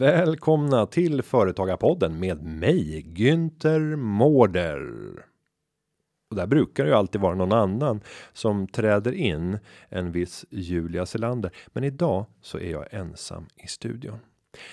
Välkomna till Företagarpodden med mig Günther Mårder. Och där brukar det ju alltid vara någon annan som träder in en viss Julia Selander. Men idag så är jag ensam i studion.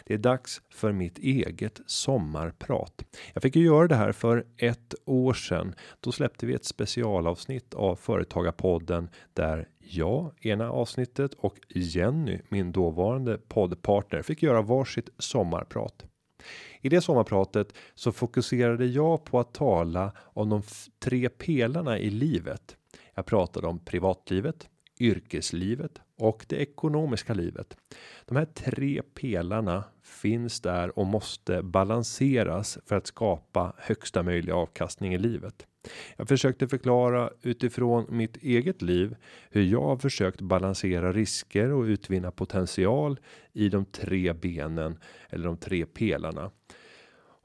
Det är dags för mitt eget sommarprat. Jag fick ju göra det här för ett år sedan. Då släppte vi ett specialavsnitt av Företagarpodden där jag ena avsnittet och Jenny, min dåvarande poddpartner, fick göra varsitt sommarprat. I det sommarpratet så fokuserade jag på att tala om de tre pelarna i livet. Jag pratade om privatlivet, yrkeslivet och det ekonomiska livet. De här tre pelarna finns där och måste balanseras för att skapa högsta möjliga avkastning i livet. Jag försökte förklara utifrån mitt eget liv hur jag har försökt balansera risker och utvinna potential i de tre benen eller de tre pelarna.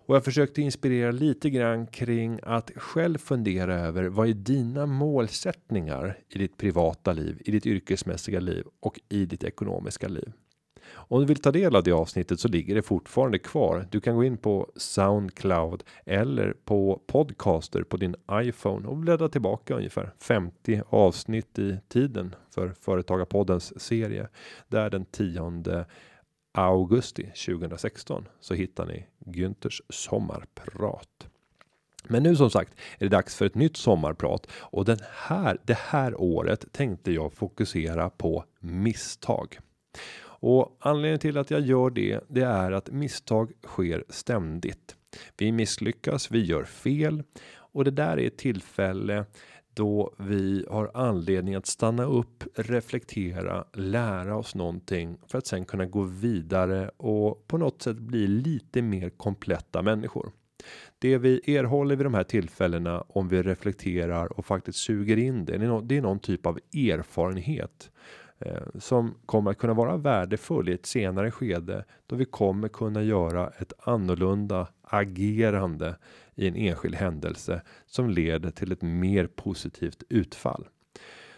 Och jag försökte inspirera lite grann kring att själv fundera över vad är dina målsättningar i ditt privata liv, i ditt yrkesmässiga liv och i ditt ekonomiska liv. Om du vill ta del av det avsnittet så ligger det fortfarande kvar. Du kan gå in på Soundcloud eller på Podcaster på din iPhone och bläddra tillbaka ungefär 50 avsnitt i tiden för Företagarpoddens serie. Där den 10 augusti 2016 så hittar ni Günthers sommarprat. Men nu som sagt är det dags för ett nytt sommarprat och den här det här året tänkte jag fokusera på misstag. Och anledningen till att jag gör det, det är att misstag sker ständigt. Vi misslyckas, vi gör fel och det där är ett tillfälle då vi har anledning att stanna upp, reflektera, lära oss någonting för att sen kunna gå vidare och på något sätt bli lite mer kompletta människor. Det vi erhåller vid de här tillfällena om vi reflekterar och faktiskt suger in det. Det är någon typ av erfarenhet Eh, som kommer att kunna vara värdefull i ett senare skede då vi kommer kunna göra ett annorlunda agerande i en enskild händelse som leder till ett mer positivt utfall.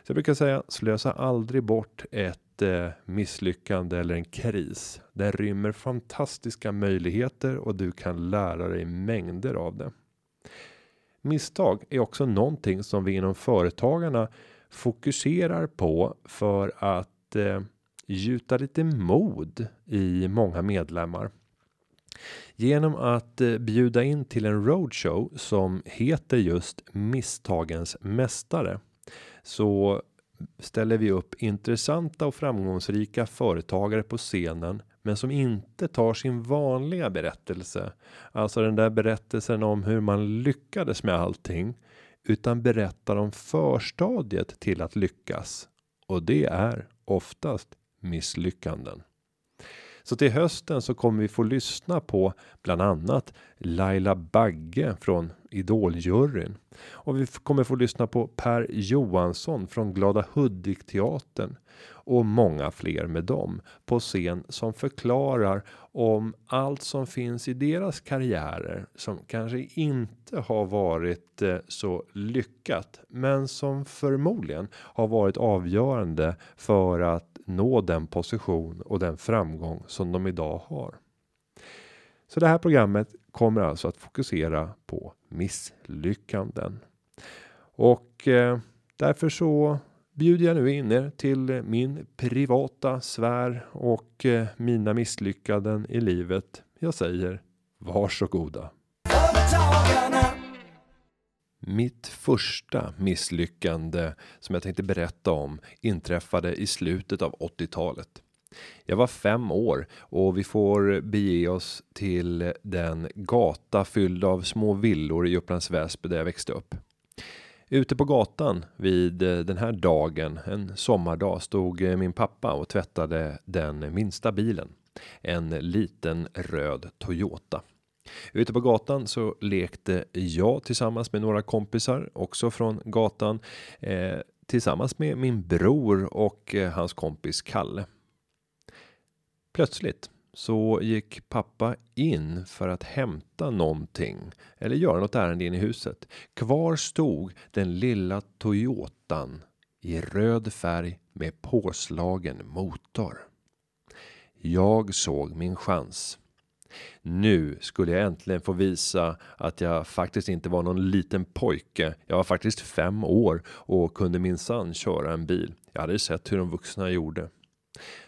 Så jag brukar säga slösa aldrig bort ett eh, misslyckande eller en kris. Den rymmer fantastiska möjligheter och du kan lära dig mängder av det. Misstag är också någonting som vi inom företagarna fokuserar på för att eh, gjuta lite mod i många medlemmar. Genom att eh, bjuda in till en roadshow som heter just misstagens mästare så ställer vi upp intressanta och framgångsrika företagare på scenen men som inte tar sin vanliga berättelse, alltså den där berättelsen om hur man lyckades med allting, utan berättar om förstadiet till att lyckas och det är oftast misslyckanden. Så till hösten så kommer vi få lyssna på bland annat Laila Bagge från Idoljuryn. Och vi kommer få lyssna på Per Johansson från Glada Hudik teatern och många fler med dem på scen som förklarar om allt som finns i deras karriärer som kanske inte har varit eh, så lyckat, men som förmodligen har varit avgörande för att nå den position och den framgång som de idag har. Så det här programmet kommer alltså att fokusera på misslyckanden. Och eh, därför så bjuder jag nu in er till min privata sfär och eh, mina misslyckanden i livet. Jag säger varsågoda. Mitt första misslyckande som jag tänkte berätta om inträffade i slutet av 80-talet. Jag var fem år och vi får bege oss till den gata fylld av små villor i Upplands Väsby där jag växte upp. Ute på gatan vid eh, den här dagen, en sommardag, stod eh, min pappa och tvättade den minsta bilen. En liten röd Toyota. Ute på gatan så lekte jag tillsammans med några kompisar också från gatan eh, tillsammans med min bror och eh, hans kompis Kalle. Plötsligt så gick pappa in för att hämta någonting eller göra något ärende in i huset. Kvar stod den lilla Toyotan i röd färg med påslagen motor. Jag såg min chans. Nu skulle jag äntligen få visa att jag faktiskt inte var någon liten pojke. Jag var faktiskt fem år och kunde minsann köra en bil. Jag hade sett hur de vuxna gjorde.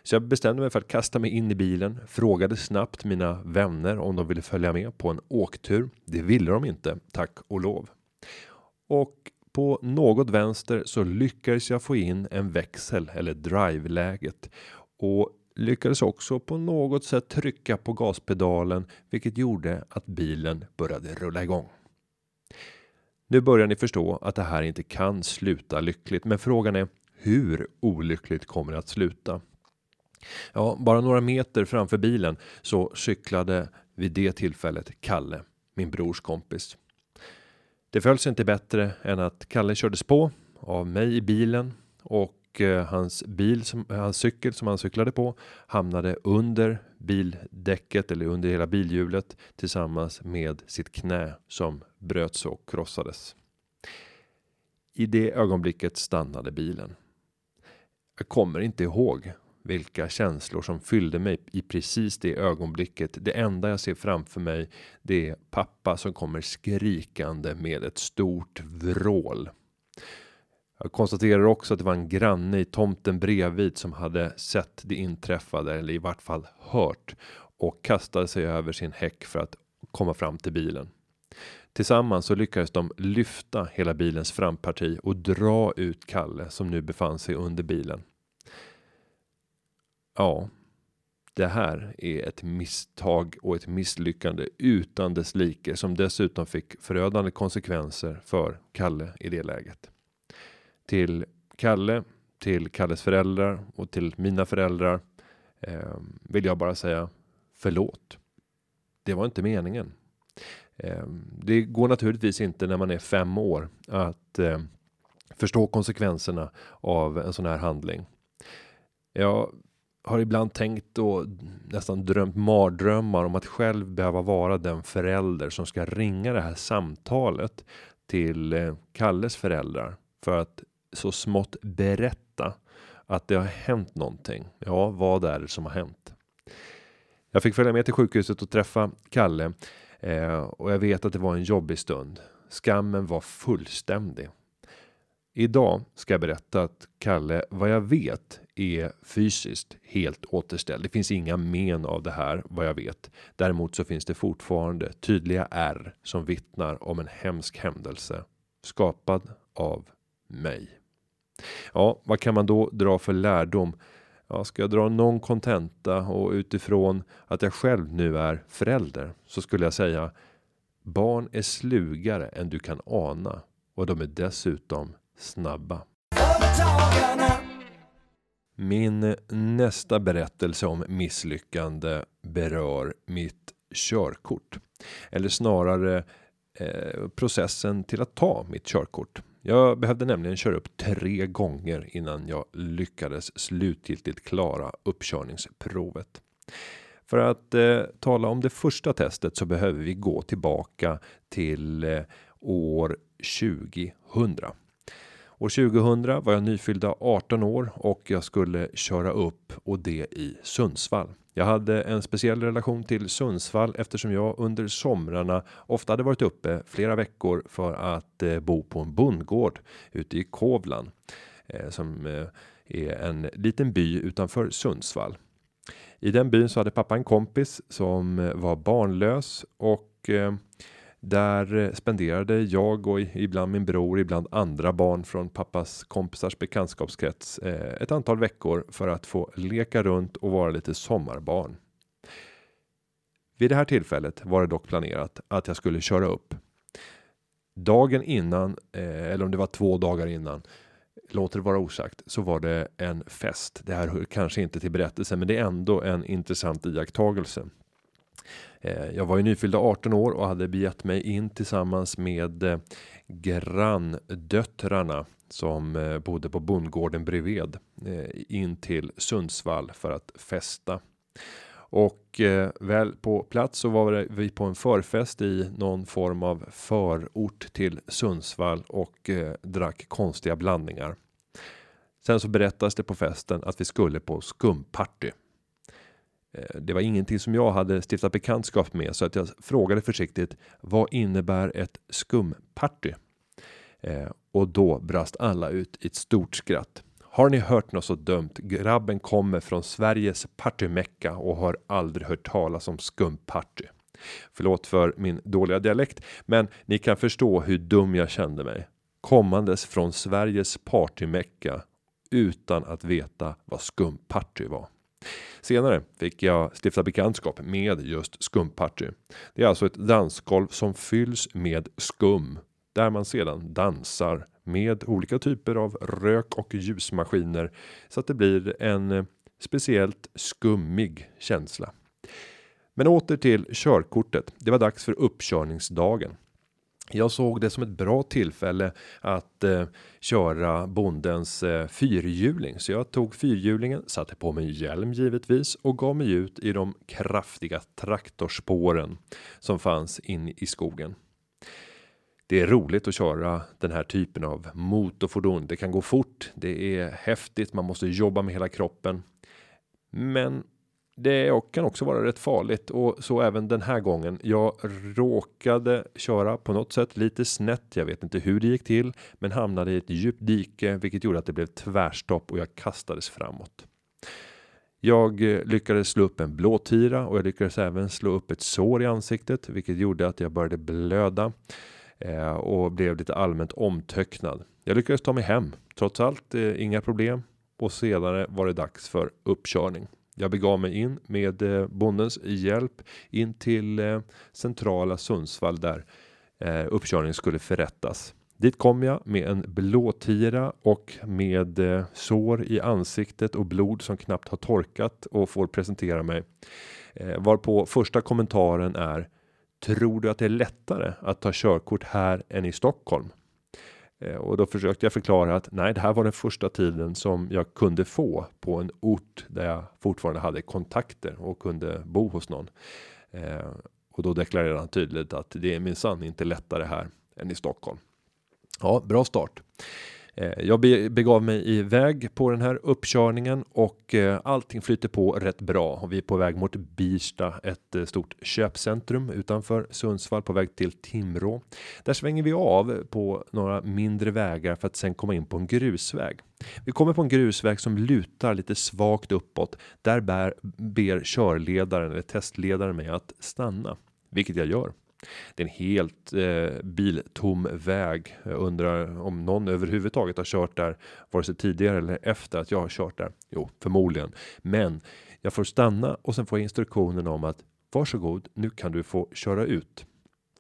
Så jag bestämde mig för att kasta mig in i bilen, frågade snabbt mina vänner om de ville följa med på en åktur. Det ville de inte, tack och lov. Och på något vänster så lyckades jag få in en växel eller drive läget och lyckades också på något sätt trycka på gaspedalen, vilket gjorde att bilen började rulla igång. Nu börjar ni förstå att det här inte kan sluta lyckligt, men frågan är hur olyckligt kommer det att sluta? Ja, bara några meter framför bilen så cyklade vid det tillfället Kalle, min brors kompis. Det föll sig inte bättre än att Kalle kördes på av mig i bilen och och eh, hans bil som eh, hans cykel som han cyklade på hamnade under bildäcket eller under hela bilhjulet tillsammans med sitt knä som bröts och krossades. I det ögonblicket stannade bilen. Jag kommer inte ihåg vilka känslor som fyllde mig i precis det ögonblicket. Det enda jag ser framför mig, det är pappa som kommer skrikande med ett stort vrål. Jag konstaterar också att det var en granne i tomten bredvid som hade sett det inträffade eller i vart fall hört och kastade sig över sin häck för att komma fram till bilen. Tillsammans så lyckades de lyfta hela bilens framparti och dra ut Kalle som nu befann sig under bilen. Ja, det här är ett misstag och ett misslyckande utan dess like som dessutom fick förödande konsekvenser för Kalle i det läget. Till Kalle, till Kalles föräldrar och till mina föräldrar eh, vill jag bara säga förlåt. Det var inte meningen. Eh, det går naturligtvis inte när man är fem år att eh, förstå konsekvenserna av en sån här handling. Jag har ibland tänkt och nästan drömt mardrömmar om att själv behöva vara den förälder som ska ringa det här samtalet till eh, Kalles föräldrar för att så smått berätta att det har hänt någonting. Ja, vad är det som har hänt? Jag fick följa med till sjukhuset och träffa Kalle eh, och jag vet att det var en jobbig stund. Skammen var fullständig. Idag ska jag berätta att Kalle, vad jag vet, är fysiskt helt återställd. Det finns inga men av det här vad jag vet. Däremot så finns det fortfarande tydliga R som vittnar om en hemsk händelse skapad av mig. Ja, vad kan man då dra för lärdom? Ja, ska jag dra någon kontenta och utifrån att jag själv nu är förälder så skulle jag säga barn är slugare än du kan ana och de är dessutom snabba. Min nästa berättelse om misslyckande berör mitt körkort. Eller snarare eh, processen till att ta mitt körkort. Jag behövde nämligen köra upp tre gånger innan jag lyckades slutgiltigt klara uppkörningsprovet. För att eh, tala om det första testet så behöver vi gå tillbaka till eh, år 2000. År 2000 var jag nyfyllda 18 år och jag skulle köra upp och det i Sundsvall. Jag hade en speciell relation till Sundsvall eftersom jag under somrarna ofta hade varit uppe flera veckor för att eh, bo på en bondgård ute i Kovlan eh, som eh, är en liten by utanför Sundsvall. I den byn så hade pappa en kompis som var barnlös och där eh, spenderade jag och ibland min bror, ibland andra barn från pappas kompisars bekantskapskrets eh, ett antal veckor för att få leka runt och vara lite sommarbarn. Vid det här tillfället var det dock planerat att jag skulle köra upp. Dagen innan, eh, eller om det var två dagar innan, låter det vara osagt, så var det en fest. Det här hör kanske inte till berättelsen, men det är ändå en intressant iakttagelse. Eh, jag var ju nyfyllda 18 år och hade begett mig in tillsammans med eh, granndöttrarna som eh, bodde på bondgården bredvid in till Sundsvall för att festa. och eh, väl på plats så var vi på en förfest i någon form av förort till Sundsvall och eh, drack konstiga blandningar. Sen så berättas det på festen att vi skulle på skumparty. Eh, det var ingenting som jag hade stiftat bekantskap med så att jag frågade försiktigt. Vad innebär ett skumparty? Eh, och då brast alla ut i ett stort skratt. Har ni hört något så dumt? Grabben kommer från Sveriges partymecka och har aldrig hört talas om skumparty. Förlåt för min dåliga dialekt, men ni kan förstå hur dum jag kände mig. Kommandes från Sveriges partymecka utan att veta vad skumparty var. Senare fick jag stifta bekantskap med just skumparty. Det är alltså ett dansgolv som fylls med skum där man sedan dansar med olika typer av rök och ljusmaskiner så att det blir en eh, speciellt skummig känsla. Men åter till körkortet. Det var dags för uppkörningsdagen. Jag såg det som ett bra tillfälle att eh, köra bondens eh, fyrhjuling, så jag tog fyrhjulingen, satte på mig hjälm givetvis och gav mig ut i de kraftiga traktorspåren som fanns in i skogen. Det är roligt att köra den här typen av motorfordon. Det kan gå fort. Det är häftigt. Man måste jobba med hela kroppen. Men det kan också vara rätt farligt och så även den här gången. Jag råkade köra på något sätt lite snett. Jag vet inte hur det gick till, men hamnade i ett djupt dike, vilket gjorde att det blev tvärstopp och jag kastades framåt. Jag eh, lyckades slå upp en blåtira och jag lyckades även slå upp ett sår i ansiktet, vilket gjorde att jag började blöda eh, och blev lite allmänt omtöcknad. Jag lyckades ta mig hem, trots allt eh, inga problem och senare var det dags för uppkörning. Jag begav mig in med eh, bondens hjälp in till eh, centrala Sundsvall där eh, uppkörningen skulle förrättas. Dit kom jag med en blåtira och med sår i ansiktet och blod som knappt har torkat och får presentera mig. Varpå första kommentaren är Tror du att det är lättare att ta körkort här än i Stockholm? Eh, och då försökte jag förklara att nej, det här var den första tiden som jag kunde få på en ort där jag fortfarande hade kontakter och kunde bo hos någon. Eh, och då deklarerade han tydligt att det är minsann inte lättare här än i Stockholm. Ja, bra start. Eh, jag begav mig iväg på den här uppkörningen och eh, allting flyter på rätt bra och vi är på väg mot Birsta, ett eh, stort köpcentrum utanför Sundsvall på väg till Timrå. Där svänger vi av på några mindre vägar för att sen komma in på en grusväg. Vi kommer på en grusväg som lutar lite svagt uppåt. Där bär, ber körledaren eller testledaren mig att stanna, vilket jag gör. Det är en helt eh, biltom väg. Jag undrar om någon överhuvudtaget har kört där vare sig tidigare eller efter att jag har kört där. Jo, förmodligen, men jag får stanna och sen får jag instruktionen om att varsågod, nu kan du få köra ut.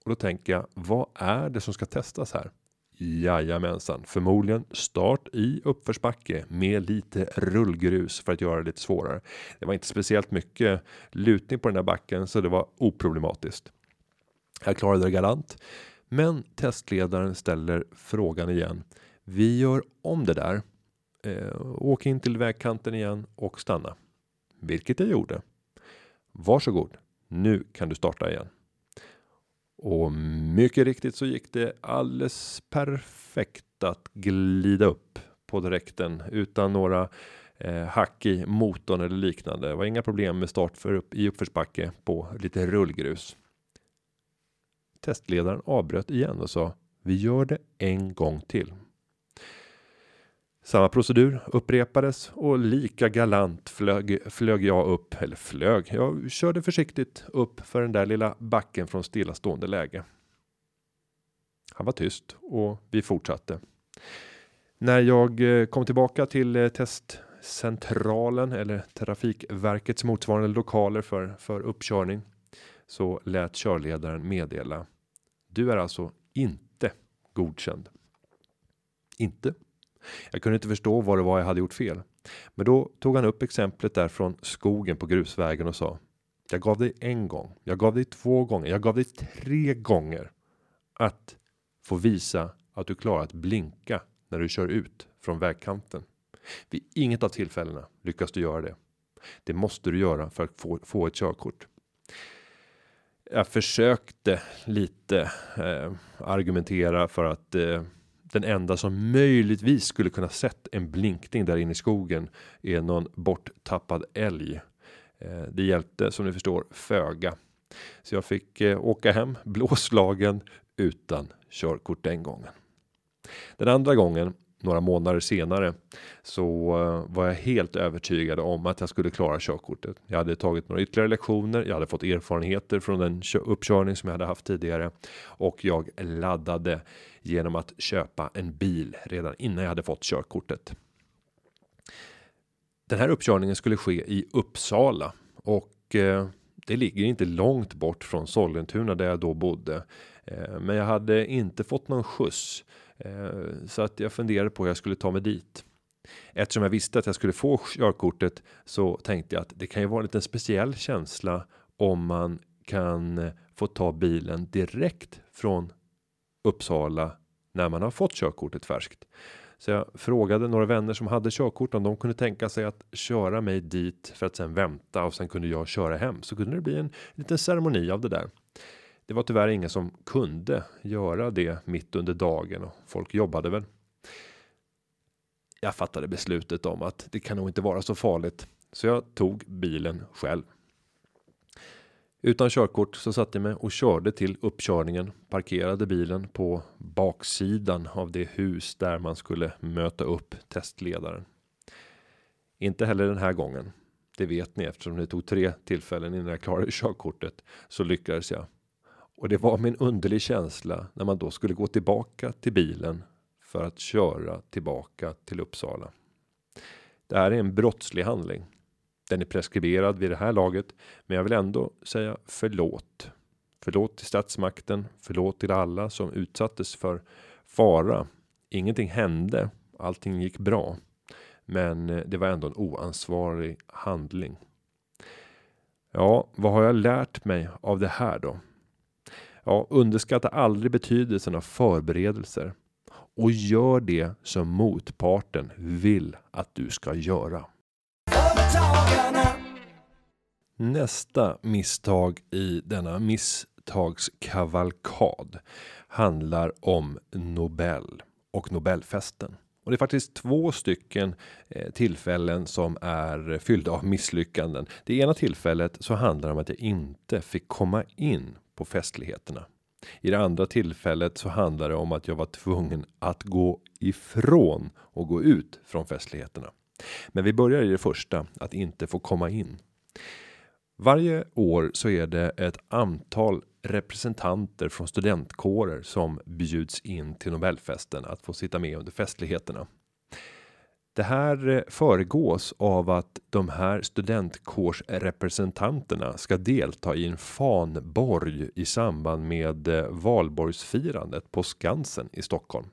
Och då tänker jag, vad är det som ska testas här? Jajamensan, förmodligen start i uppförsbacke med lite rullgrus för att göra det lite svårare. Det var inte speciellt mycket lutning på den här backen så det var oproblematiskt. Jag klarade det galant. Men testledaren ställer frågan igen. Vi gör om det där. Eh, åk in till vägkanten igen och stanna. Vilket jag gjorde. Varsågod. Nu kan du starta igen. Och mycket riktigt så gick det alldeles perfekt att glida upp på direkten utan några eh, hack i motorn eller liknande. Det var inga problem med start för upp i uppförsbacke på lite rullgrus. Testledaren avbröt igen och sa vi gör det en gång till. Samma procedur upprepades och lika galant flög, flög jag upp, eller flög, jag körde försiktigt upp för den där lilla backen från stillastående läge. Han var tyst och vi fortsatte. När jag eh, kom tillbaka till eh, testcentralen eller Trafikverkets motsvarande lokaler för, för uppkörning så lät körledaren meddela du är alltså inte godkänd. Inte. Jag kunde inte förstå vad det var jag hade gjort fel. Men då tog han upp exemplet där från skogen på grusvägen och sa. Jag gav dig en gång. Jag gav dig två gånger. Jag gav dig tre gånger. Att få visa att du klarar att blinka när du kör ut från vägkanten. Vid inget av tillfällena lyckas du göra det. Det måste du göra för att få, få ett körkort. Jag försökte lite eh, argumentera för att eh, den enda som möjligtvis skulle kunna sett en blinkning där inne i skogen är någon borttappad älg. Eh, det hjälpte som ni förstår föga. Så jag fick eh, åka hem blåslagen utan körkort den gången. Den andra gången några månader senare så eh, var jag helt övertygad om att jag skulle klara körkortet. Jag hade tagit några ytterligare lektioner. Jag hade fått erfarenheter från den uppkörning som jag hade haft tidigare och jag laddade genom att köpa en bil redan innan jag hade fått körkortet. Den här uppkörningen skulle ske i Uppsala och eh, det ligger inte långt bort från Sollentuna där jag då bodde. Eh, men jag hade inte fått någon skjuts Eh, så att jag funderade på hur jag skulle ta mig dit. Eftersom jag visste att jag skulle få körkortet så tänkte jag att det kan ju vara en liten speciell känsla om man kan eh, få ta bilen direkt från Uppsala när man har fått körkortet färskt. Så jag frågade några vänner som hade körkort om de kunde tänka sig att köra mig dit för att sen vänta och sen kunde jag köra hem så kunde det bli en liten ceremoni av det där. Det var tyvärr ingen som kunde göra det mitt under dagen och folk jobbade väl. Jag fattade beslutet om att det kan nog inte vara så farligt, så jag tog bilen själv. Utan körkort så satte jag mig och körde till uppkörningen, parkerade bilen på baksidan av det hus där man skulle möta upp testledaren. Inte heller den här gången. Det vet ni eftersom det tog tre tillfällen innan jag klarade körkortet så lyckades jag och det var min underlig känsla när man då skulle gå tillbaka till bilen för att köra tillbaka till Uppsala. Det här är en brottslig handling. Den är preskriberad vid det här laget, men jag vill ändå säga förlåt. Förlåt till statsmakten, förlåt till alla som utsattes för fara. Ingenting hände, allting gick bra, men eh, det var ändå en oansvarig handling. Ja, vad har jag lärt mig av det här då? Ja, underskatta aldrig betydelsen av förberedelser och gör det som motparten vill att du ska göra. Nästa misstag i denna misstagskavalkad handlar om Nobel och Nobelfesten. Och det är faktiskt två stycken eh, tillfällen som är fyllda av misslyckanden. Det ena tillfället så handlar det om att jag inte fick komma in på festligheterna. I det andra tillfället så handlar det om att jag var tvungen att gå ifrån och gå ut från festligheterna. Men vi börjar i det första att inte få komma in. Varje år så är det ett antal representanter från studentkårer som bjuds in till Nobelfesten att få sitta med under festligheterna. Det här eh, föregås av att de här studentkårsrepresentanterna ska delta i en fanborg i samband med eh, valborgsfirandet på Skansen i Stockholm.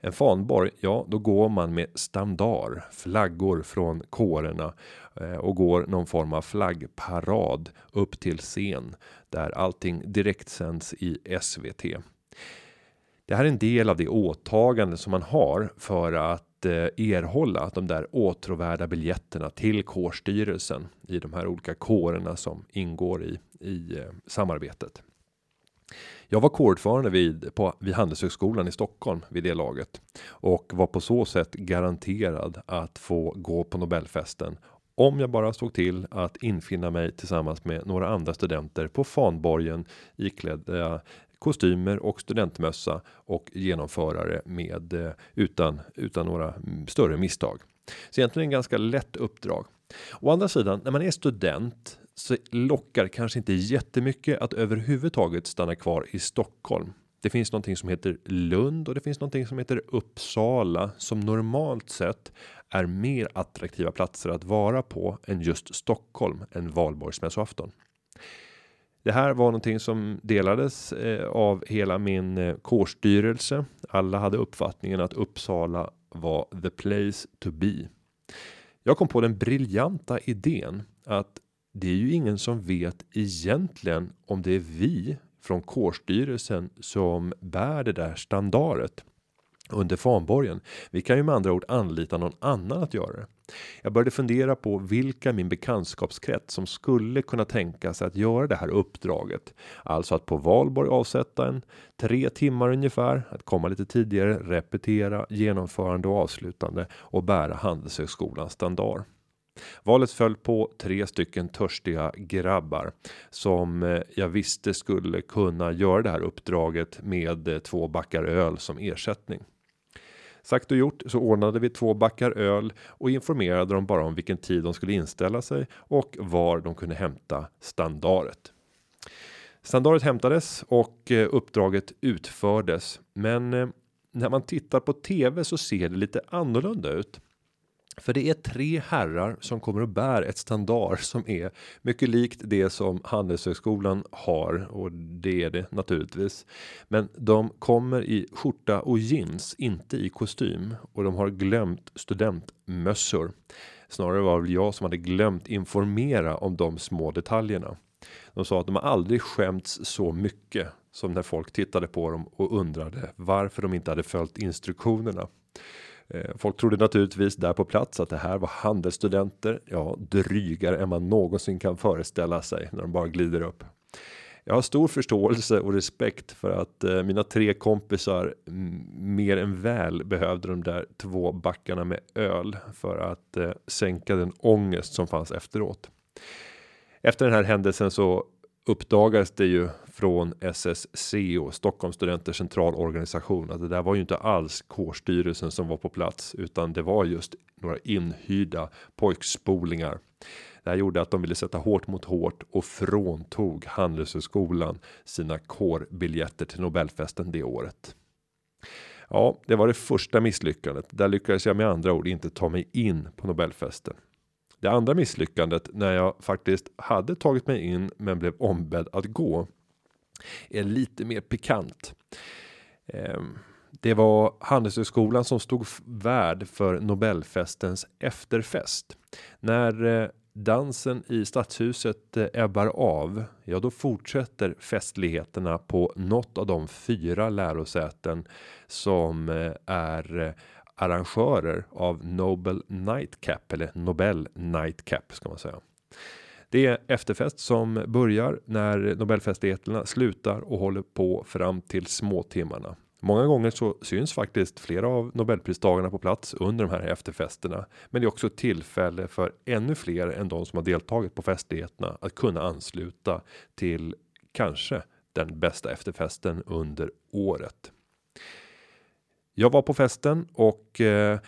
En fanborg, ja, då går man med standard flaggor från kårerna eh, och går någon form av flaggparad upp till scen där allting direkt sänds i SVT. Det här är en del av det åtagande som man har för att att eh, erhålla de där åtråvärda biljetterna till kårstyrelsen i de här olika kårerna som ingår i i eh, samarbetet. Jag var kårordförande vid på vid Handelshögskolan i Stockholm vid det laget och var på så sätt garanterad att få gå på Nobelfesten om jag bara såg till att infinna mig tillsammans med några andra studenter på fanborgen iklädda kostymer och studentmössa och genomförare med eh, utan utan några större misstag. Så egentligen en ganska lätt uppdrag. Å andra sidan när man är student så lockar kanske inte jättemycket att överhuvudtaget stanna kvar i Stockholm. Det finns någonting som heter Lund och det finns någonting som heter Uppsala som normalt sett är mer attraktiva platser att vara på än just Stockholm en valborgsmässoafton. Det här var någonting som delades eh, av hela min eh, kårstyrelse. Alla hade uppfattningen att Uppsala var the place to be. Jag kom på den briljanta idén att det är ju ingen som vet egentligen om det är vi från kårstyrelsen som bär det där standardet under fanborgen. Vi kan ju med andra ord anlita någon annan att göra det. Jag började fundera på vilka min bekantskapskrets som skulle kunna tänka sig att göra det här uppdraget. Alltså att på valborg avsätta en tre timmar ungefär, att komma lite tidigare, repetera, genomförande och avslutande och bära Handelshögskolans standard. Valet föll på tre stycken törstiga grabbar som eh, jag visste skulle kunna göra det här uppdraget med eh, två backar öl som ersättning. Sagt och gjort så ordnade vi två backar öl och informerade dem bara om vilken tid de skulle inställa sig och var de kunde hämta standardet. Standardet hämtades och eh, uppdraget utfördes, men eh, när man tittar på tv så ser det lite annorlunda ut. För det är tre herrar som kommer och bär ett standard som är mycket likt det som Handelshögskolan har och det är det naturligtvis. Men de kommer i skjorta och jeans, inte i kostym och de har glömt studentmössor. Snarare var väl jag som hade glömt informera om de små detaljerna. De sa att de har aldrig skämts så mycket som när folk tittade på dem och undrade varför de inte hade följt instruktionerna. Eh, folk trodde naturligtvis där på plats att det här var handelsstudenter. Ja, drygare än man någonsin kan föreställa sig när de bara glider upp. Jag har stor förståelse och respekt för att eh, mina tre kompisar mer än väl behövde de där två backarna med öl för att eh, sänka den ångest som fanns efteråt. Efter den här händelsen så uppdagades det ju från SSCO, Stockholms studenters centralorganisation att det där var ju inte alls kårstyrelsen som var på plats utan det var just några inhyrda pojkspolingar. Det här gjorde att de ville sätta hårt mot hårt och fråntog Handelshögskolan sina kårbiljetter till Nobelfesten det året. Ja, det var det första misslyckandet. Där lyckades jag med andra ord inte ta mig in på Nobelfesten. Det andra misslyckandet när jag faktiskt hade tagit mig in men blev ombedd att gå är lite mer pikant. Ehm, det var Handelshögskolan som stod värd för Nobelfestens efterfest. När eh, dansen i stadshuset eh, ebbar av, ja då fortsätter festligheterna på något av de fyra lärosäten som eh, är arrangörer av Nobel Nightcap eller Nobel Nightcap ska man säga. Det är efterfest som börjar när Nobelfestligheterna slutar och håller på fram till småtimmarna. Många gånger så syns faktiskt flera av Nobelpristagarna på plats under de här efterfesterna. Men det är också ett tillfälle för ännu fler än de som har deltagit på festligheterna att kunna ansluta till kanske den bästa efterfesten under året. Jag var på festen och eh,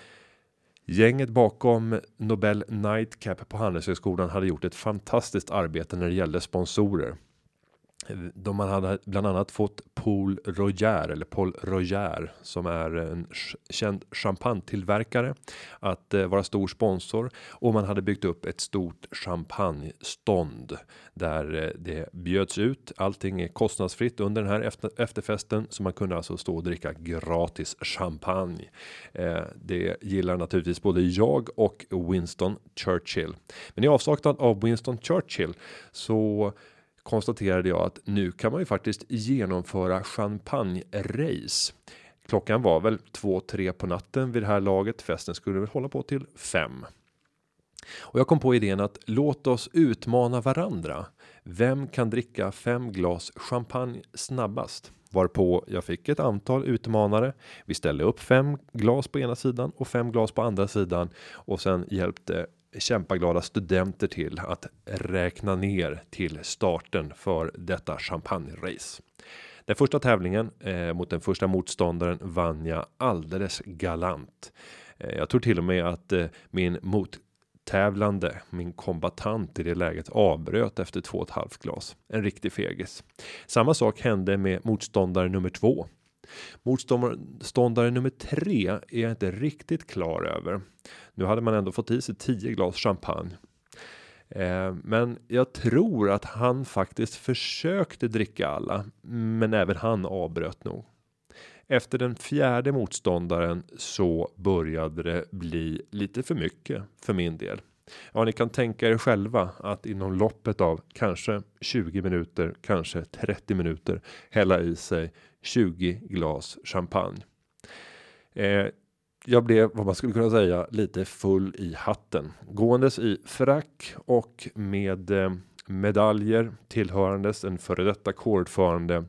Gänget bakom Nobel Nightcap på Handelshögskolan hade gjort ett fantastiskt arbete när det gällde sponsorer. De man hade bland annat fått Paul Roger eller Paul Roger som är en känd champagnetillverkare att eh, vara stor sponsor och man hade byggt upp ett stort champagnestånd där eh, det bjöds ut. Allting är kostnadsfritt under den här efter, efterfesten så man kunde alltså stå och dricka gratis champagne. Eh, det gillar naturligtvis både jag och Winston Churchill. Men i avsaknad av Winston Churchill så konstaterade jag att nu kan man ju faktiskt genomföra champagne-race. Klockan var väl 2-3 på natten vid det här laget. Festen skulle väl hålla på till 5. Och jag kom på idén att låt oss utmana varandra. Vem kan dricka fem glas champagne snabbast? Varpå jag fick ett antal utmanare. Vi ställde upp fem glas på ena sidan och fem glas på andra sidan och sen hjälpte kämpaglada studenter till att räkna ner till starten för detta champagne-race. Den första tävlingen eh, mot den första motståndaren vann jag alldeles galant. Eh, jag tror till och med att eh, min mottävlande, min kombatant i det läget avbröt efter två och ett halvt glas. En riktig fegis. Samma sak hände med motståndare nummer två Motståndare nummer tre är jag inte riktigt klar över. Nu hade man ändå fått i sig 10 glas champagne. Eh, men jag tror att han faktiskt försökte dricka alla, men även han avbröt nog. Efter den fjärde motståndaren så började det bli lite för mycket för min del. Ja, ni kan tänka er själva att inom loppet av kanske 20 minuter, kanske 30 minuter hälla i sig 20 glas champagne. Eh, jag blev vad man skulle kunna säga lite full i hatten gåendes i frack och med eh, medaljer tillhörandes en före detta kårordförande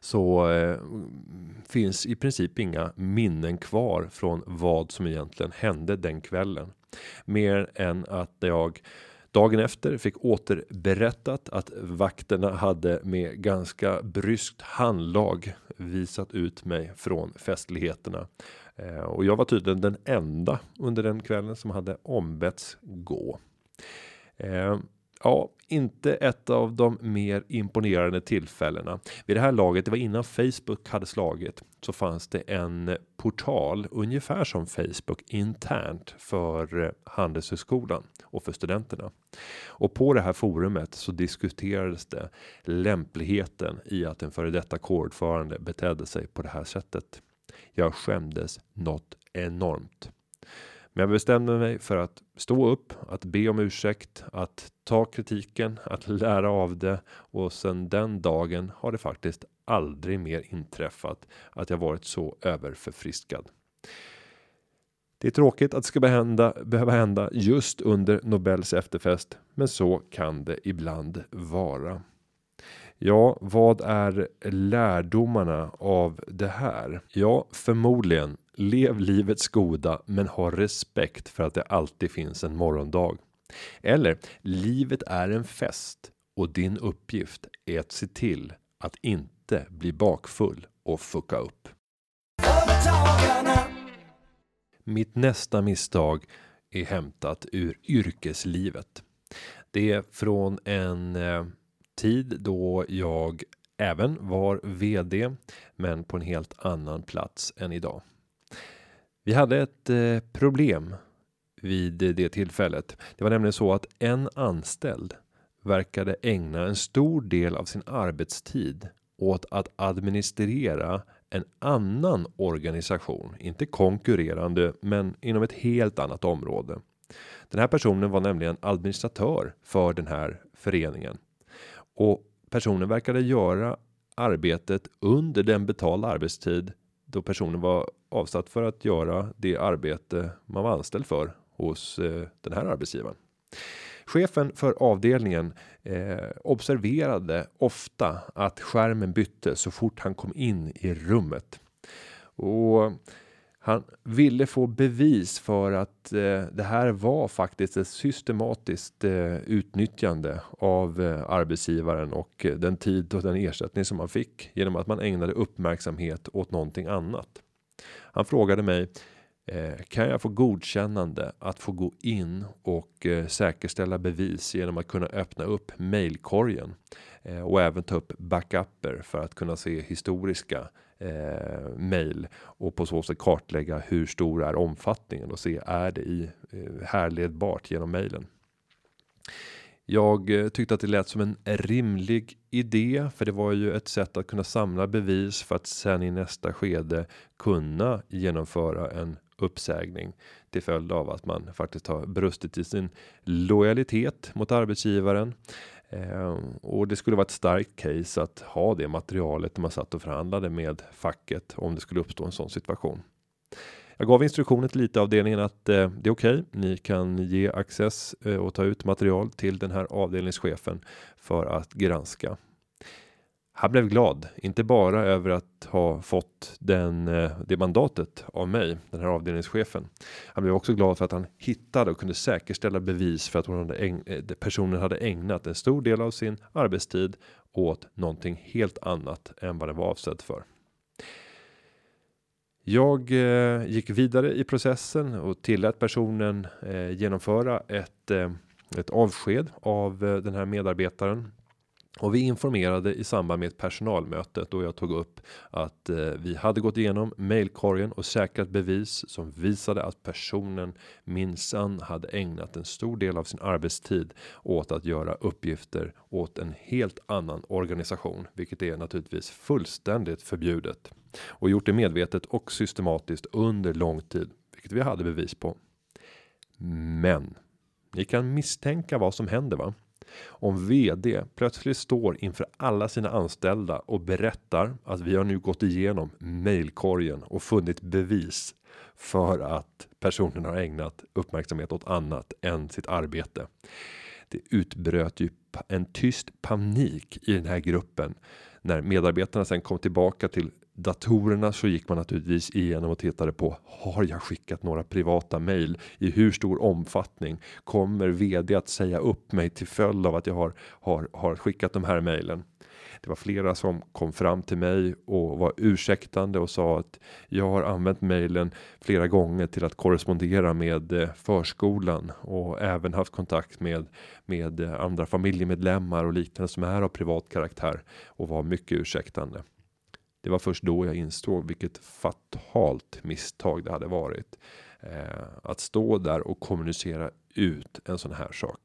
så eh, finns i princip inga minnen kvar från vad som egentligen hände den kvällen. Mer än att jag dagen efter fick återberättat att vakterna hade med ganska bryskt handlag visat ut mig från festligheterna. Eh, och jag var tydligen den enda under den kvällen som hade ombetts gå. Eh, Ja, inte ett av de mer imponerande tillfällena. Vid det här laget, det var innan Facebook hade slagit, så fanns det en portal ungefär som Facebook internt för eh, Handelshögskolan och för studenterna. Och på det här forumet så diskuterades det lämpligheten i att en före detta kårordförande betedde sig på det här sättet. Jag skämdes något enormt. Men jag bestämde mig för att stå upp, att be om ursäkt, att ta kritiken, att lära av det och sen den dagen har det faktiskt aldrig mer inträffat att jag varit så överförfriskad. Det är tråkigt att det ska behända, behöva hända just under Nobels efterfest, men så kan det ibland vara. Ja, vad är lärdomarna av det här? Ja, förmodligen Lev livets goda, men ha respekt för att det alltid finns en morgondag. Eller livet är en fest och din uppgift är att se till att inte bli bakfull och fucka upp. Mitt nästa misstag är hämtat ur yrkeslivet. Det är från en eh, tid då jag även var vd, men på en helt annan plats än idag. Vi hade ett eh, problem vid det tillfället. Det var nämligen så att en anställd verkade ägna en stor del av sin arbetstid åt att administrera en annan organisation, inte konkurrerande, men inom ett helt annat område. Den här personen var nämligen administratör för den här föreningen och personen verkade göra arbetet under den betalda arbetstid då personen var avsatt för att göra det arbete man var anställd för hos eh, den här arbetsgivaren. Chefen för avdelningen eh, observerade ofta att skärmen bytte så fort han kom in i rummet. Och han ville få bevis för att eh, det här var faktiskt ett systematiskt eh, utnyttjande av eh, arbetsgivaren och eh, den tid och den ersättning som man fick genom att man ägnade uppmärksamhet åt någonting annat. Han frågade mig eh, kan jag få godkännande att få gå in och eh, säkerställa bevis genom att kunna öppna upp mailkorgen eh, och även ta upp backuper för att kunna se historiska eh, mail och på så sätt kartlägga hur stor är omfattningen och se är det i eh, härledbart genom mailen. Jag eh, tyckte att det lät som en rimlig idé, för det var ju ett sätt att kunna samla bevis för att sen i nästa skede kunna genomföra en uppsägning till följd av att man faktiskt har brustit i sin lojalitet mot arbetsgivaren Ehm, och det skulle vara ett starkt case att ha det materialet när man satt och förhandlade med facket om det skulle uppstå en sån situation. Jag gav instruktioner till lite avdelningen att eh, det är okej. Okay. Ni kan ge access eh, och ta ut material till den här avdelningschefen för att granska han blev glad, inte bara över att ha fått den, eh, det mandatet av mig, den här avdelningschefen. Han blev också glad för att han hittade och kunde säkerställa bevis för att hon hade äg, eh, personen hade ägnat en stor del av sin arbetstid åt någonting helt annat än vad det var avsedd för. Jag eh, gick vidare i processen och tillät personen eh, genomföra ett, eh, ett avsked av eh, den här medarbetaren och vi informerade i samband med ett personalmöte då jag tog upp att eh, vi hade gått igenom mailkorgen och säkrat bevis som visade att personen minsann hade ägnat en stor del av sin arbetstid åt att göra uppgifter åt en helt annan organisation, vilket är naturligtvis fullständigt förbjudet och gjort det medvetet och systematiskt under lång tid, vilket vi hade bevis på. Men ni kan misstänka vad som händer va? Om vd plötsligt står inför alla sina anställda och berättar att vi har nu gått igenom mailkorgen och funnit bevis för att personen har ägnat uppmärksamhet åt annat än sitt arbete. Det utbröt ju en tyst panik i den här gruppen när medarbetarna sen kom tillbaka till datorerna så gick man naturligtvis igenom och tittade på har jag skickat några privata mejl i hur stor omfattning kommer vd att säga upp mig till följd av att jag har har har skickat de här mejlen. Det var flera som kom fram till mig och var ursäktande och sa att jag har använt mejlen flera gånger till att korrespondera med eh, förskolan och även haft kontakt med med eh, andra familjemedlemmar och liknande som är av privat karaktär och var mycket ursäktande. Det var först då jag insåg vilket fatalt misstag det hade varit eh, att stå där och kommunicera ut en sån här sak.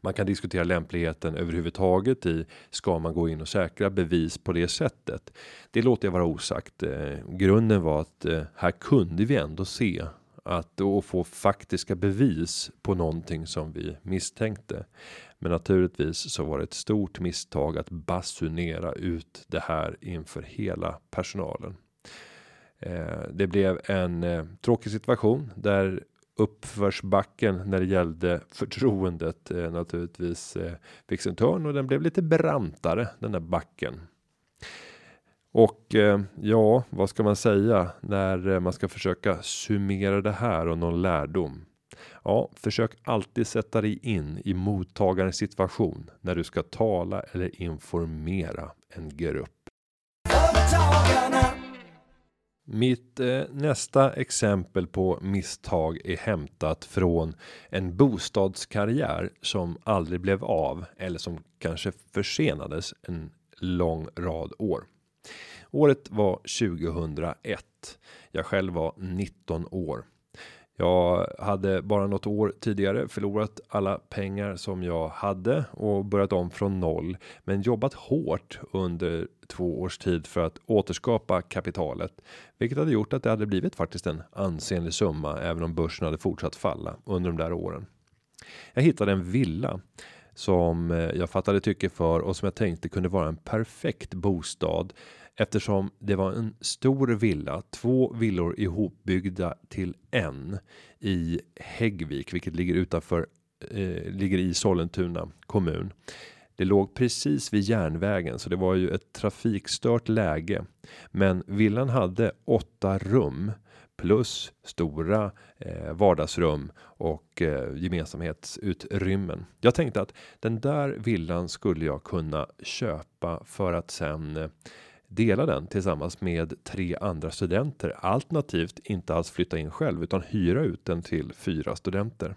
Man kan diskutera lämpligheten överhuvudtaget i ska man gå in och säkra bevis på det sättet. Det låter jag vara osagt. Eh, grunden var att eh, här kunde vi ändå se att och få faktiska bevis på någonting som vi misstänkte. Men naturligtvis så var det ett stort misstag att basunera ut det här inför hela personalen. Eh, det blev en eh, tråkig situation där uppförsbacken när det gällde förtroendet eh, naturligtvis fick sin törn och den blev lite brantare den där backen. Och ja, vad ska man säga när man ska försöka summera det här och någon lärdom? Ja, försök alltid sätta dig in i mottagarens situation när du ska tala eller informera en grupp. Mitt eh, nästa exempel på misstag är hämtat från en bostadskarriär som aldrig blev av eller som kanske försenades en lång rad år. Året var 2001. Jag själv var 19 år. Jag hade bara något år tidigare förlorat alla pengar som jag hade och börjat om från noll, men jobbat hårt under två års tid för att återskapa kapitalet, vilket hade gjort att det hade blivit faktiskt en ansenlig summa, även om börsen hade fortsatt falla under de där åren. Jag hittade en villa som eh, jag fattade tycke för och som jag tänkte kunde vara en perfekt bostad eftersom det var en stor villa, två villor ihopbyggda till en i Häggvik, vilket ligger utanför eh, ligger i Sollentuna kommun. Det låg precis vid järnvägen, så det var ju ett trafikstört läge. Men villan hade åtta rum plus stora eh, vardagsrum och eh, gemensamhetsutrymmen. Jag tänkte att den där villan skulle jag kunna köpa för att sen eh, dela den tillsammans med tre andra studenter alternativt inte alls flytta in själv utan hyra ut den till fyra studenter.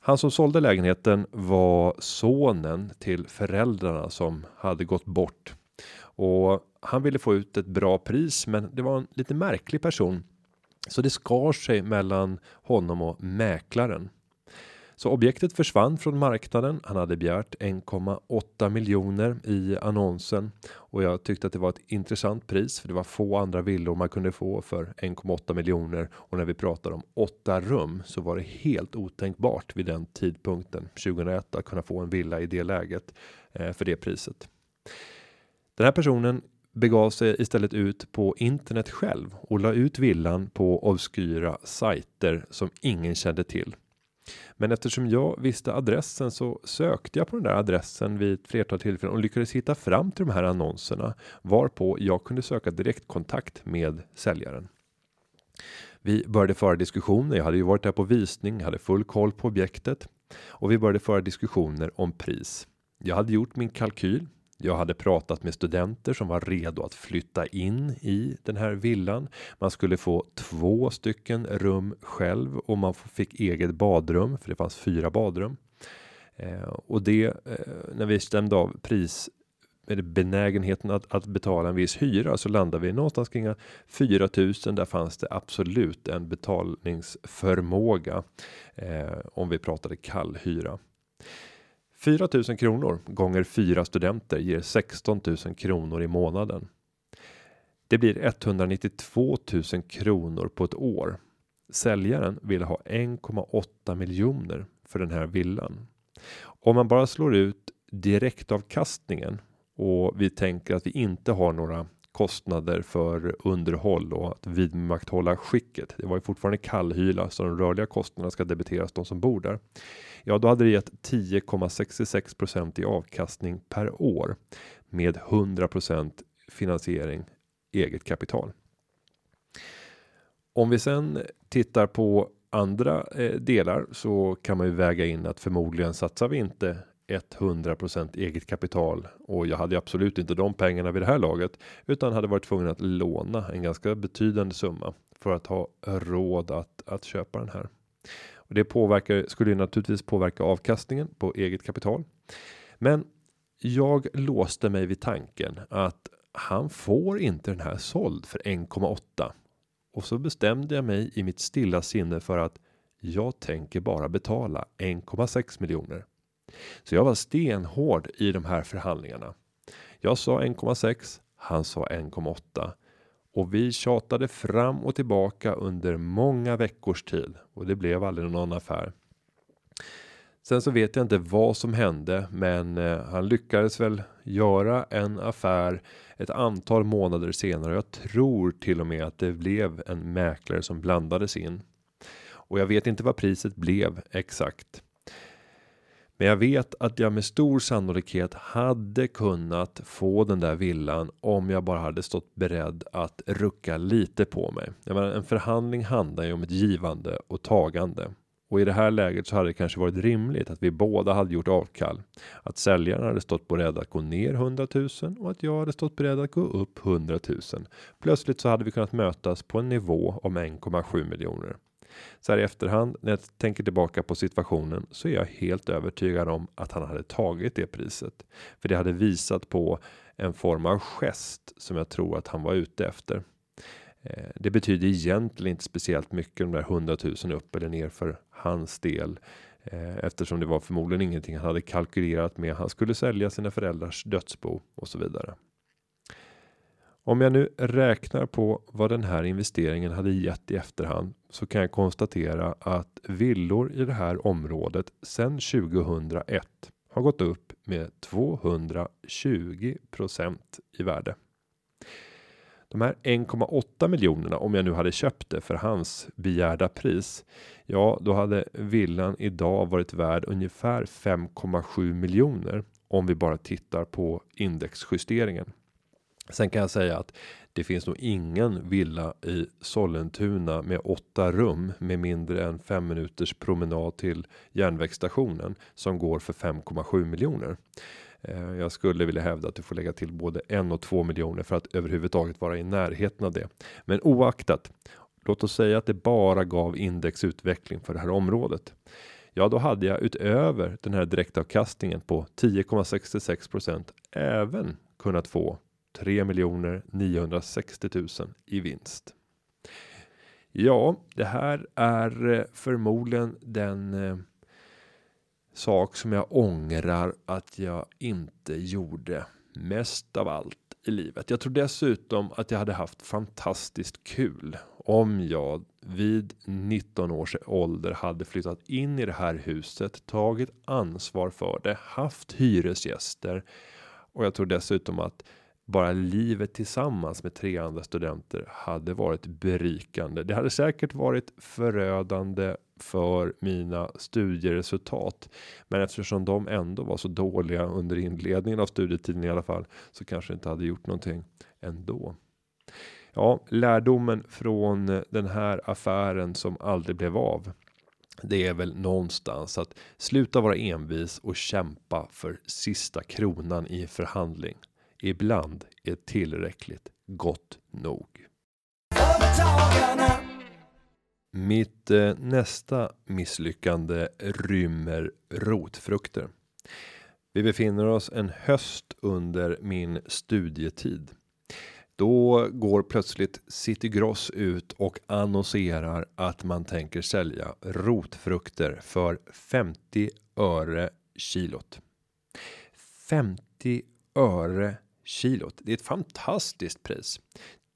Han som sålde lägenheten var sonen till föräldrarna som hade gått bort och han ville få ut ett bra pris, men det var en lite märklig person. Så det skar sig mellan honom och mäklaren. Så objektet försvann från marknaden. Han hade begärt 1,8 miljoner i annonsen och jag tyckte att det var ett intressant pris för det var få andra villor man kunde få för 1,8 miljoner och när vi pratar om åtta rum så var det helt otänkbart vid den tidpunkten 2001 att kunna få en villa i det läget eh, för det priset. Den här personen begav sig istället ut på internet själv och la ut villan på obskyra sajter som ingen kände till. Men eftersom jag visste adressen så sökte jag på den där adressen vid ett flertal tillfällen och lyckades hitta fram till de här annonserna varpå jag kunde söka direktkontakt med säljaren. Vi började föra diskussioner. Jag hade ju varit där på visning, hade full koll på objektet och vi började föra diskussioner om pris. Jag hade gjort min kalkyl jag hade pratat med studenter som var redo att flytta in i den här villan. Man skulle få två stycken rum själv och man fick eget badrum för det fanns fyra badrum. Eh, och det eh, när vi stämde av pris med benägenheten att, att betala en viss hyra så landar vi någonstans kring 4000. Där fanns det absolut en betalningsförmåga eh, om vi pratade kallhyra. 4000 kronor gånger fyra studenter ger 16 000 kronor i månaden. Det blir 192 000 kronor på ett år. Säljaren vill ha 1,8 miljoner för den här villan. Om man bara slår ut direktavkastningen och vi tänker att vi inte har några kostnader för underhåll och att vidmakthålla skicket. Det var ju fortfarande kallhyla så de rörliga kostnaderna ska debiteras de som bor där. Ja, då hade det gett 10,66% i avkastning per år med 100% finansiering eget kapital. Om vi sen tittar på andra eh, delar så kan man ju väga in att förmodligen satsar vi inte 100% eget kapital och jag hade absolut inte de pengarna vid det här laget utan hade varit tvungen att låna en ganska betydande summa för att ha råd att att köpa den här. Och det påverkar skulle ju naturligtvis påverka avkastningen på eget kapital. Men jag låste mig vid tanken att han får inte den här såld för 1,8 och så bestämde jag mig i mitt stilla sinne för att jag tänker bara betala 1,6 miljoner. Så jag var stenhård i de här förhandlingarna. Jag sa 1,6. Han sa 1,8 och vi tjatade fram och tillbaka under många veckors tid och det blev aldrig någon affär. Sen så vet jag inte vad som hände, men eh, han lyckades väl göra en affär ett antal månader senare. Jag tror till och med att det blev en mäklare som blandades in och jag vet inte vad priset blev exakt. Men jag vet att jag med stor sannolikhet hade kunnat få den där villan om jag bara hade stått beredd att rucka lite på mig. Jag menar, en förhandling handlar ju om ett givande och tagande och i det här läget så hade det kanske varit rimligt att vi båda hade gjort avkall. Att säljaren hade stått beredd att gå ner 100 000 och att jag hade stått beredd att gå upp 100 000. Plötsligt så hade vi kunnat mötas på en nivå om 1,7 miljoner. Så här i efterhand när jag tänker tillbaka på situationen så är jag helt övertygad om att han hade tagit det priset. För det hade visat på en form av gest som jag tror att han var ute efter. Eh, det betyder egentligen inte speciellt mycket de där 100 000 upp eller ner för hans del. Eh, eftersom det var förmodligen ingenting han hade kalkylerat med. Han skulle sälja sina föräldrars dödsbo och så vidare. Om jag nu räknar på vad den här investeringen hade gett i efterhand så kan jag konstatera att villor i det här området sedan 2001 har gått upp med 220% i värde. De här 1,8 miljonerna om jag nu hade köpt det för hans begärda pris. Ja, då hade villan idag varit värd ungefär 5,7 miljoner om vi bara tittar på indexjusteringen. Sen kan jag säga att det finns nog ingen villa i Sollentuna med åtta rum med mindre än fem minuters promenad till järnvägsstationen som går för 5,7 miljoner. Eh, jag skulle vilja hävda att du får lägga till både en och två miljoner för att överhuvudtaget vara i närheten av det. Men oaktat, låt oss säga att det bara gav indexutveckling för det här området. Ja, då hade jag utöver den här direktavkastningen på 10,66% även kunnat få 3 960 000 i vinst. Ja, det här är eh, förmodligen den eh, sak som jag ångrar att jag inte gjorde mest av allt i livet. Jag tror dessutom att jag hade haft fantastiskt kul om jag vid 19 års ålder hade flyttat in i det här huset, tagit ansvar för det, haft hyresgäster och jag tror dessutom att bara livet tillsammans med tre andra studenter hade varit berikande. Det hade säkert varit förödande för mina studieresultat, men eftersom de ändå var så dåliga under inledningen av studietiden i alla fall så kanske inte hade gjort någonting ändå. Ja, lärdomen från den här affären som aldrig blev av. Det är väl någonstans att sluta vara envis och kämpa för sista kronan i förhandling. Ibland är tillräckligt gott nog. Mitt eh, nästa misslyckande rymmer rotfrukter. Vi befinner oss en höst under min studietid. Då går plötsligt City Gross ut och annonserar att man tänker sälja rotfrukter för 50 öre kilot. 50 öre kilot. Det är ett fantastiskt pris.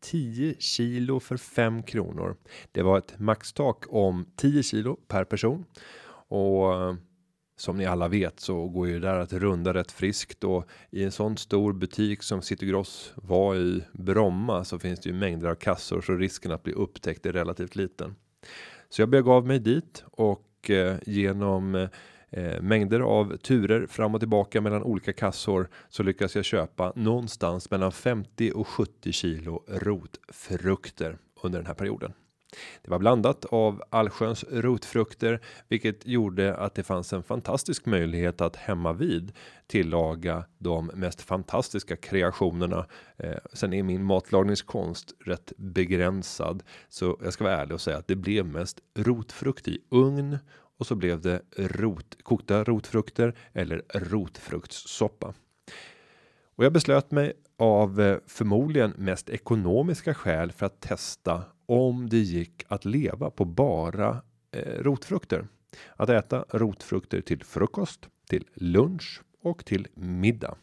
10 kilo för 5 kronor. Det var ett maxtak om 10 kilo per person och eh, som ni alla vet så går ju det där att runda rätt friskt och i en sån stor butik som City Gross var i Bromma så finns det ju mängder av kassor så risken att bli upptäckt är relativt liten. Så jag begav mig dit och eh, genom eh, eh, mängder av turer fram och tillbaka mellan olika kassor så lyckas jag köpa någonstans mellan 50 och 70 kilo rotfrukter under den här perioden. Det var blandat av allsköns rotfrukter, vilket gjorde att det fanns en fantastisk möjlighet att hemma vid tillaga de mest fantastiska kreationerna. Eh, sen är min matlagningskonst rätt begränsad, så jag ska vara ärlig och säga att det blev mest rotfrukt i ugn och så blev det rot, kokta rotfrukter eller rotfruktssoppa. Och jag beslöt mig av eh, förmodligen mest ekonomiska skäl för att testa om det gick att leva på bara eh, rotfrukter. Att äta rotfrukter till frukost, till lunch och till middag.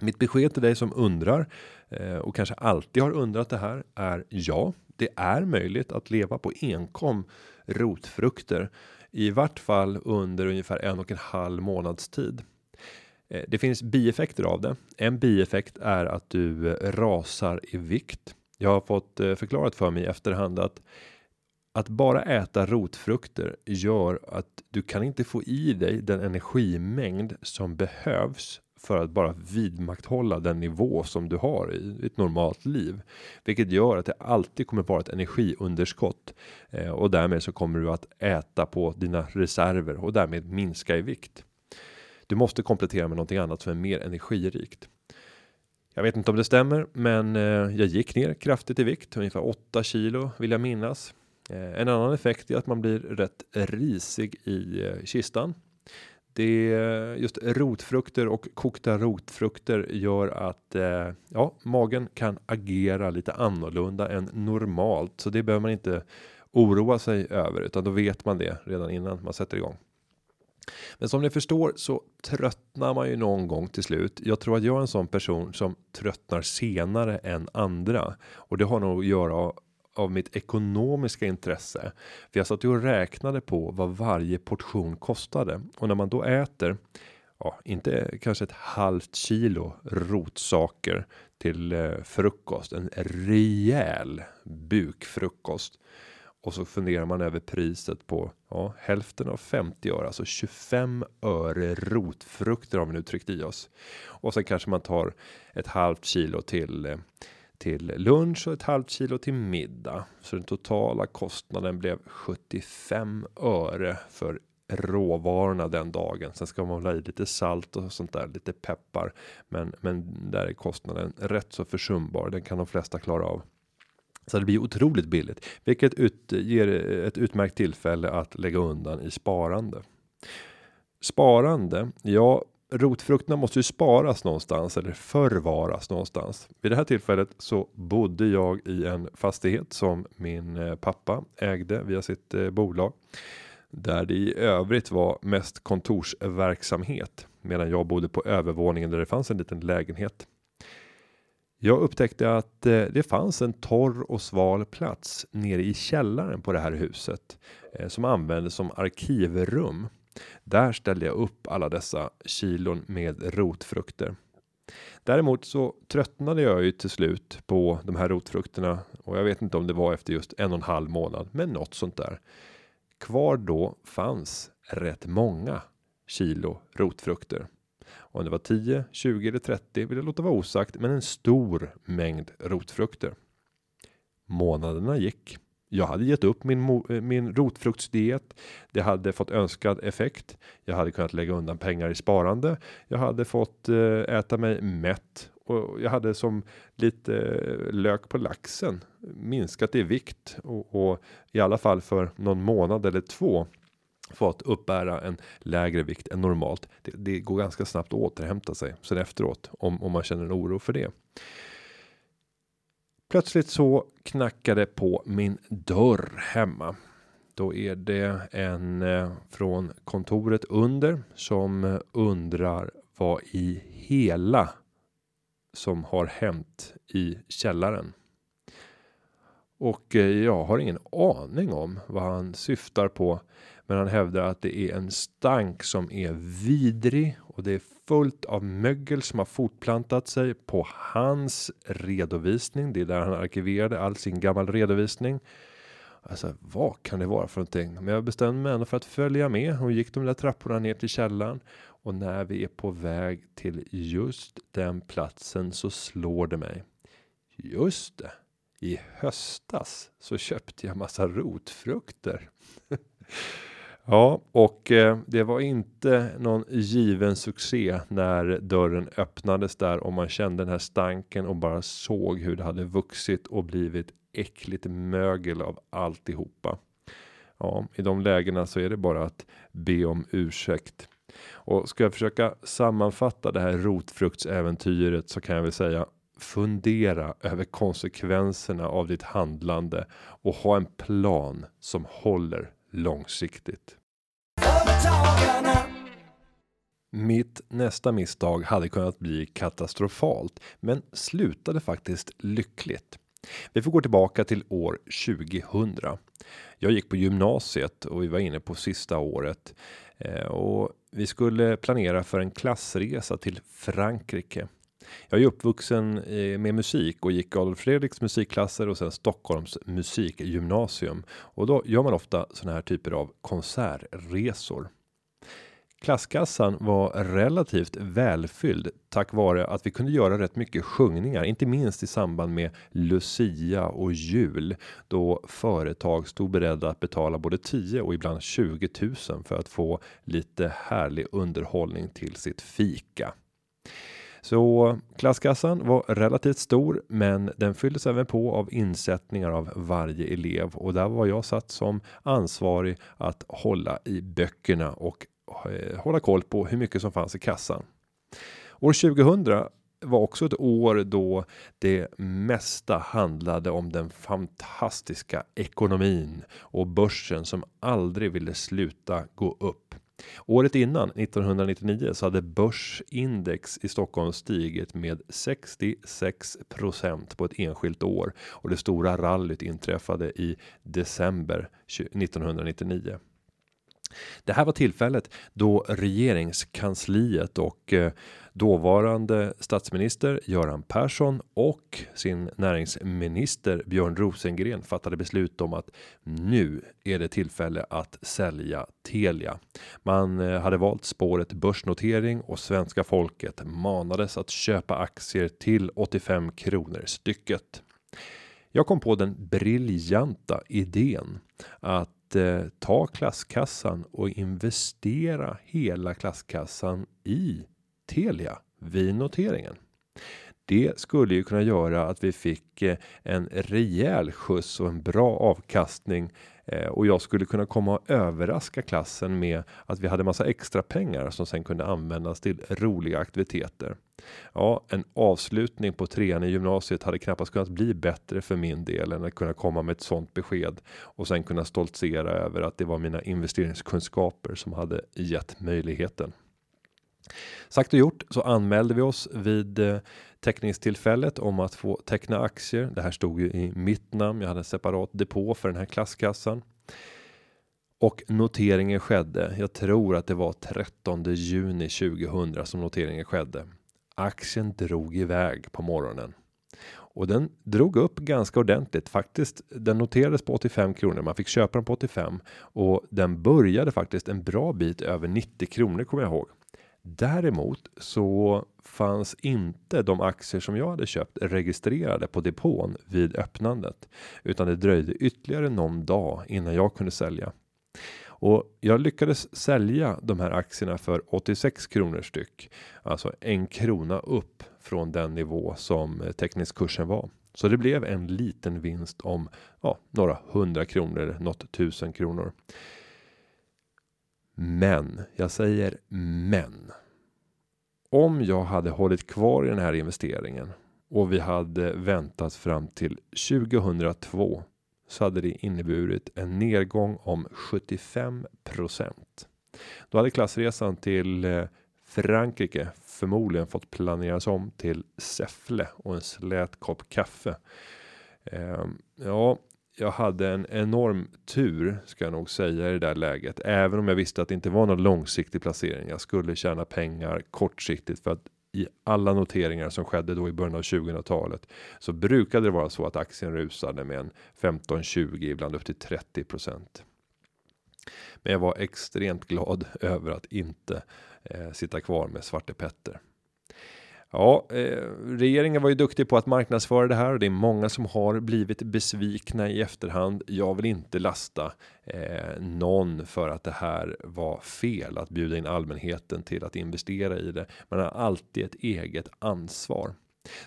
Mitt besked till dig som undrar eh, och kanske alltid har undrat det här är ja, det är möjligt att leva på enkom rotfrukter i vart fall under ungefär en och en halv månads tid. Eh, det finns bieffekter av det. En bieffekt är att du eh, rasar i vikt. Jag har fått eh, förklarat för mig i efterhand att att bara äta rotfrukter gör att du kan inte få i dig den energimängd som behövs för att bara vidmakthålla den nivå som du har i ett normalt liv, vilket gör att det alltid kommer vara ett energiunderskott eh, och därmed så kommer du att äta på dina reserver och därmed minska i vikt. Du måste komplettera med någonting annat som är mer energirikt. Jag vet inte om det stämmer, men eh, jag gick ner kraftigt i vikt, ungefär 8 kilo vill jag minnas. Eh, en annan effekt är att man blir rätt risig i eh, kistan. Det just rotfrukter och kokta rotfrukter gör att eh, ja, magen kan agera lite annorlunda än normalt, så det behöver man inte oroa sig över, utan då vet man det redan innan man sätter igång. Men som ni förstår så tröttnar man ju någon gång till slut. Jag tror att jag är en sån person som tröttnar senare än andra och det har nog att göra av mitt ekonomiska intresse. För jag satt ju och räknade på vad varje portion kostade och när man då äter ja, inte kanske ett halvt kilo rotsaker till eh, frukost, en rejäl bukfrukost och så funderar man över priset på ja, hälften av 50 öre, alltså 25 öre rotfrukter har vi nu tryckt i oss. Och sen kanske man tar ett halvt kilo till eh, till lunch och ett halvt kilo till middag. Så den totala kostnaden blev 75 öre för råvarorna den dagen. Sen ska man ha i lite salt och sånt där, lite peppar. Men, men där är kostnaden rätt så försumbar. Den kan de flesta klara av. Så det blir otroligt billigt, vilket ut, ger ett utmärkt tillfälle att lägga undan i sparande. Sparande, ja, rotfrukterna måste ju sparas någonstans eller förvaras någonstans. Vid det här tillfället så bodde jag i en fastighet som min eh, pappa ägde via sitt eh, bolag där det i övrigt var mest kontorsverksamhet medan jag bodde på övervåningen där det fanns en liten lägenhet jag upptäckte att eh, det fanns en torr och sval plats nere i källaren på det här huset som användes som arkivrum. Där ställde jag upp alla dessa kilon med rotfrukter. Däremot så tröttnade jag ju till slut på de här rotfrukterna och jag vet inte om det var efter just en och en halv månad, men något sånt där. Kvar då fanns rätt många kilo rotfrukter. Om det var 10, 20 eller 30 vill jag låta vara osagt, men en stor mängd rotfrukter. Månaderna gick. Jag hade gett upp min, eh, min rotfruktsdiet. Det hade fått önskad effekt. Jag hade kunnat lägga undan pengar i sparande. Jag hade fått eh, äta mig mätt och jag hade som lite eh, lök på laxen minskat i vikt och, och i alla fall för någon månad eller två fått uppbära en lägre vikt än normalt. Det, det, går ganska snabbt att återhämta sig sen efteråt om, om man känner en oro för det. Plötsligt så knackade på min dörr hemma. Då är det en eh, från kontoret under som eh, undrar vad i hela som har hänt i källaren. Och eh, jag har ingen aning om vad han syftar på. Men han hävdar att det är en stank som är vidrig och det är fullt av mögel som har fortplantat sig på hans redovisning. Det är där han arkiverade all sin gammal redovisning. Alltså vad kan det vara för någonting? Men jag bestämde mig ändå för att följa med och gick de där trapporna ner till källaren och när vi är på väg till just den platsen så slår det mig. Just det. I höstas så köpte jag massa rotfrukter. ja, och eh, det var inte någon given succé när dörren öppnades där och man kände den här stanken och bara såg hur det hade vuxit och blivit äckligt mögel av alltihopa. Ja, i de lägena så är det bara att be om ursäkt. Och ska jag försöka sammanfatta det här rotfruktsäventyret så kan jag väl säga fundera över konsekvenserna av ditt handlande och ha en plan som håller långsiktigt. Mitt nästa misstag hade kunnat bli katastrofalt, men slutade faktiskt lyckligt. Vi får gå tillbaka till år 2000. Jag gick på gymnasiet och vi var inne på sista året eh, och vi skulle planera för en klassresa till Frankrike. Jag är uppvuxen eh, med musik och gick Adolf Fredriks musikklasser och sen Stockholms musikgymnasium och då gör man ofta såna här typer av konsertresor. Klasskassan var relativt välfylld tack vare att vi kunde göra rätt mycket sjungningar, inte minst i samband med Lucia och jul då företag stod beredda att betala både 10 och ibland 20 000 för att få lite härlig underhållning till sitt fika. Så klasskassan var relativt stor, men den fylldes även på av insättningar av varje elev och där var jag satt som ansvarig att hålla i böckerna och eh, hålla koll på hur mycket som fanns i kassan. År 2000 var också ett år då det mesta handlade om den fantastiska ekonomin och börsen som aldrig ville sluta gå upp. Året innan 1999 så hade börsindex i Stockholm stigit med 66% på ett enskilt år och det stora rallyt inträffade i december 1999. Det här var tillfället då regeringskansliet och eh, dåvarande statsminister Göran Persson och sin näringsminister Björn Rosengren fattade beslut om att nu är det tillfälle att sälja Telia. Man eh, hade valt spåret börsnotering och svenska folket manades att köpa aktier till 85 kronor stycket. Jag kom på den briljanta idén att eh, ta klasskassan och investera hela klasskassan i Telia vid noteringen. Det skulle ju kunna göra att vi fick eh, en rejäl skjuts och en bra avkastning eh, och jag skulle kunna komma och överraska klassen med att vi hade massa extra pengar som sen kunde användas till roliga aktiviteter. Ja, en avslutning på trean i gymnasiet hade knappast kunnat bli bättre för min del än att kunna komma med ett sånt besked och sen kunna stoltsera över att det var mina investeringskunskaper som hade gett möjligheten. Sagt och gjort så anmälde vi oss vid eh, teckningstillfället om att få teckna aktier. Det här stod ju i mitt namn. Jag hade en separat depå för den här klasskassan. Och noteringen skedde. Jag tror att det var 13 juni 2000 som noteringen skedde. Aktien drog iväg på morgonen och den drog upp ganska ordentligt faktiskt. Den noterades på 85 kronor. Man fick köpa den på 85 och den började faktiskt en bra bit över 90 kronor kommer jag ihåg. Däremot så fanns inte de aktier som jag hade köpt registrerade på depån vid öppnandet, utan det dröjde ytterligare någon dag innan jag kunde sälja. Och jag lyckades sälja de här aktierna för 86 kronor styck, alltså en krona upp från den nivå som eh, teknisk kursen var. Så det blev en liten vinst om ja, några hundra kronor, något tusen kronor. Men jag säger men. Om jag hade hållit kvar i den här investeringen och vi hade väntat fram till 2002 så hade det inneburit en nedgång om 75% Då hade klassresan till eh, Frankrike förmodligen fått planeras om till Säffle och en slät kopp kaffe. Ehm, ja, jag hade en enorm tur ska jag nog säga i det där läget, även om jag visste att det inte var någon långsiktig placering. Jag skulle tjäna pengar kortsiktigt för att i alla noteringar som skedde då i början av 2000-talet så brukade det vara så att aktien rusade med en 15 20 ibland upp till 30% Men jag var extremt glad över att inte eh, sitta kvar med Svarte Petter. Ja, eh, regeringen var ju duktig på att marknadsföra det här och det är många som har blivit besvikna i efterhand. Jag vill inte lasta eh, någon för att det här var fel att bjuda in allmänheten till att investera i det. Man har alltid ett eget ansvar.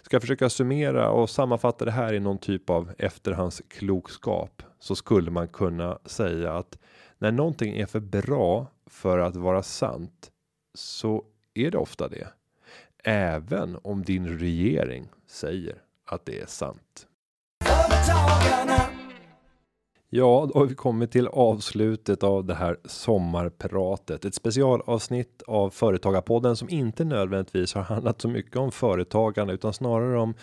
Ska jag försöka summera och sammanfatta det här i någon typ av efterhandsklokskap så skulle man kunna säga att när någonting är för bra för att vara sant så är det ofta det. Även om din regering säger att det är sant. Ja, då har vi kommit till avslutet av det här sommarpratet. Ett specialavsnitt av Företagarpodden som inte nödvändigtvis har handlat så mycket om företagande utan snarare om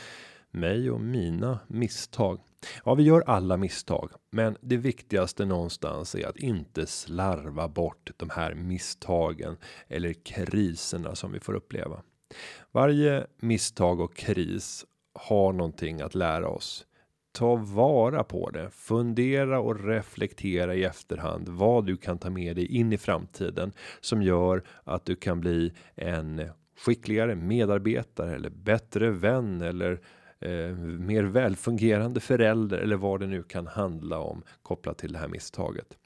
mig och mina misstag. Ja, vi gör alla misstag, men det viktigaste någonstans är att inte slarva bort de här misstagen eller kriserna som vi får uppleva. Varje misstag och kris har någonting att lära oss. Ta vara på det, fundera och reflektera i efterhand vad du kan ta med dig in i framtiden som gör att du kan bli en skickligare medarbetare eller bättre vän eller eh, mer välfungerande förälder eller vad det nu kan handla om kopplat till det här misstaget.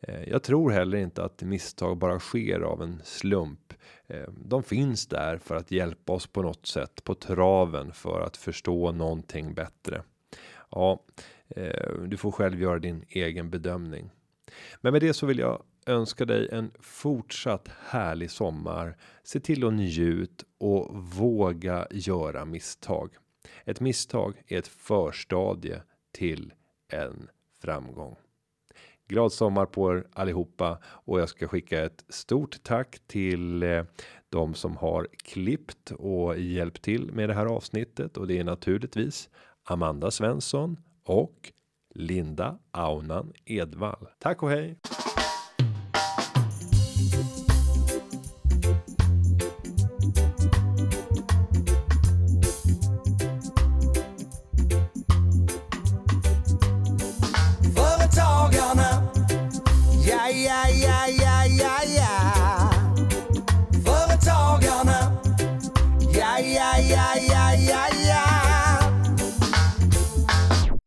Eh, jag tror heller inte att misstag bara sker av en slump. Eh, de finns där för att hjälpa oss på något sätt på traven för att förstå någonting bättre. Ja, eh, du får själv göra din egen bedömning. Men med det så vill jag önska dig en fortsatt härlig sommar. Se till att njut och våga göra misstag. Ett misstag är ett förstadie till en framgång. Glad sommar på er allihopa och jag ska skicka ett stort tack till eh, de som har klippt och hjälpt till med det här avsnittet och det är naturligtvis Amanda Svensson och Linda Aunan Edvall. Tack och hej!